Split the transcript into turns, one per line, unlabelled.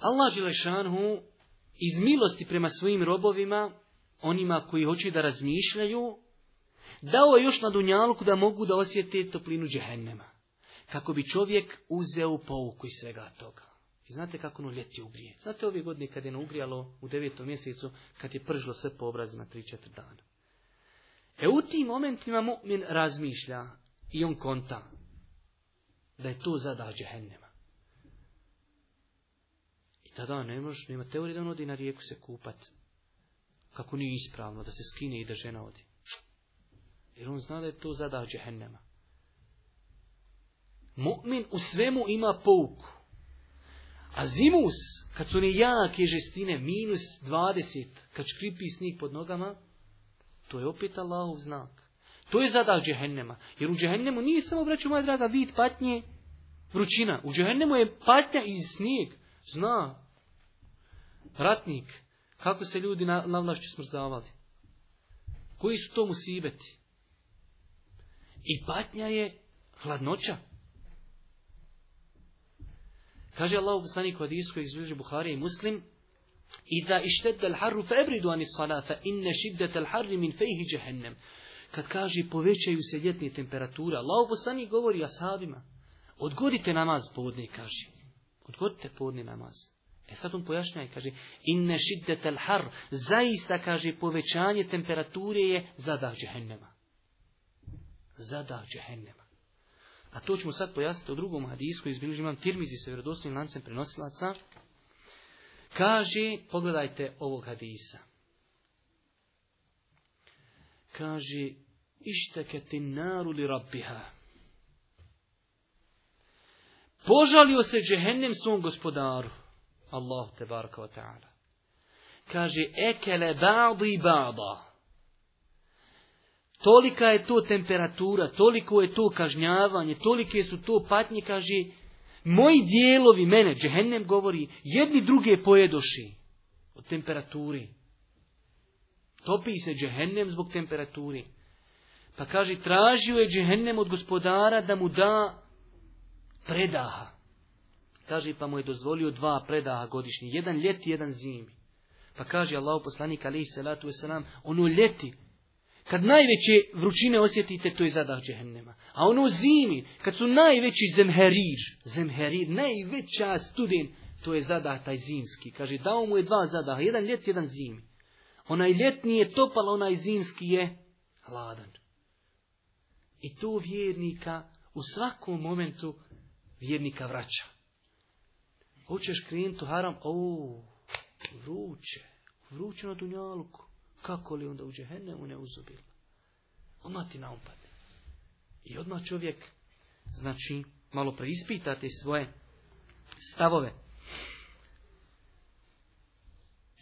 Allah Đelešanhu iz milosti prema svojim robovima, onima koji hoće da razmišljaju, dao je još na dunjalku da mogu da osjete toplinu džehennema. Kako bi čovjek uzeo pouku iz svega toga. I znate kako ono ljeti ugrije. Znate ove godine kad je ugrijalo u devetom mjesecu, kad je pržilo sve po obrazima tri četiri dana. E u tim momentima mu'min razmišlja i on konta da je to zada džehennema. Da, ne možeš, nema teorije da on odi na rijeku se kupat. Kako nije ispravno da se skine i da žena odi. Jer on zna da je to zadah džehennema. Mu'min u svemu ima pouku. A zimus, kad su ne jake žestine, minus 20, kad škripi snih pod nogama, to je opet Allahov znak. To je zadah džehennema. Jer u džehennemu nije samo, braću moja draga, vid patnje, vrućina. U džehennemu je patnja i snijeg. Zna, ratnik, kako se ljudi na, na vlašću smrzavali. Koji su to musibeti? I patnja je hladnoća. Kaže Allah u poslaniku Adijsku iz Buhari i Muslim, i ištedda l'harru fe ebridu ani sala, in inne l'harri min fejhi Kad kaže povećaju se ljetne temperature, Allah poslaniku govori ashabima, odgodite namaz podne, kaže. Odgodite podne namaz. E sad on pojašnja i kaže, inne šiddetel har, zaista, kaže, povećanje temperature je zadah džehennema. Zadah džehennema. A to ćemo sad pojasniti u drugom hadijsku, izbilježi imam tirmizi sa vjerodostojnim lancem prenosilaca. Kaže, pogledajte ovog hadisa. Kaže, išteketi naru li rabbiha. Požalio se džehennem svom gospodaru. Allah te baraka ta'ala. Kaže, ekele ba'di ba'da. Tolika je to temperatura, toliko je to kažnjavanje, tolike su to patnje, kaže, moji dijelovi mene, džehennem govori, jedni druge pojedoši od temperaturi. Topi se džehennem zbog temperaturi. Pa kaže, tražio je džehennem od gospodara da mu da predaha. Kaže, pa mu je dozvolio dva predaha godišnji. Jedan ljeti, jedan zimi. Pa kaže Allah poslanik alaihi salatu wasalam, ono ljeti, kad najveće vrućine osjetite, to je zadah džehennema. A ono zimi, kad su najveći zemherir, zemherir, najveća studen, to je zadah taj zimski. Kaže, dao mu je dva zadaha, jedan ljeti, jedan zimi. Onaj ljetni je topal, onaj zimski je hladan. I to vjernika u svakom momentu vjernika vraća. Hoćeš krenuti haram, o, vruće, vruće na dunjaluku. Kako li onda u džehennemu ne uzubilo? Odmah ti naumpadne. I odmah čovjek, znači, malo preispita te svoje stavove.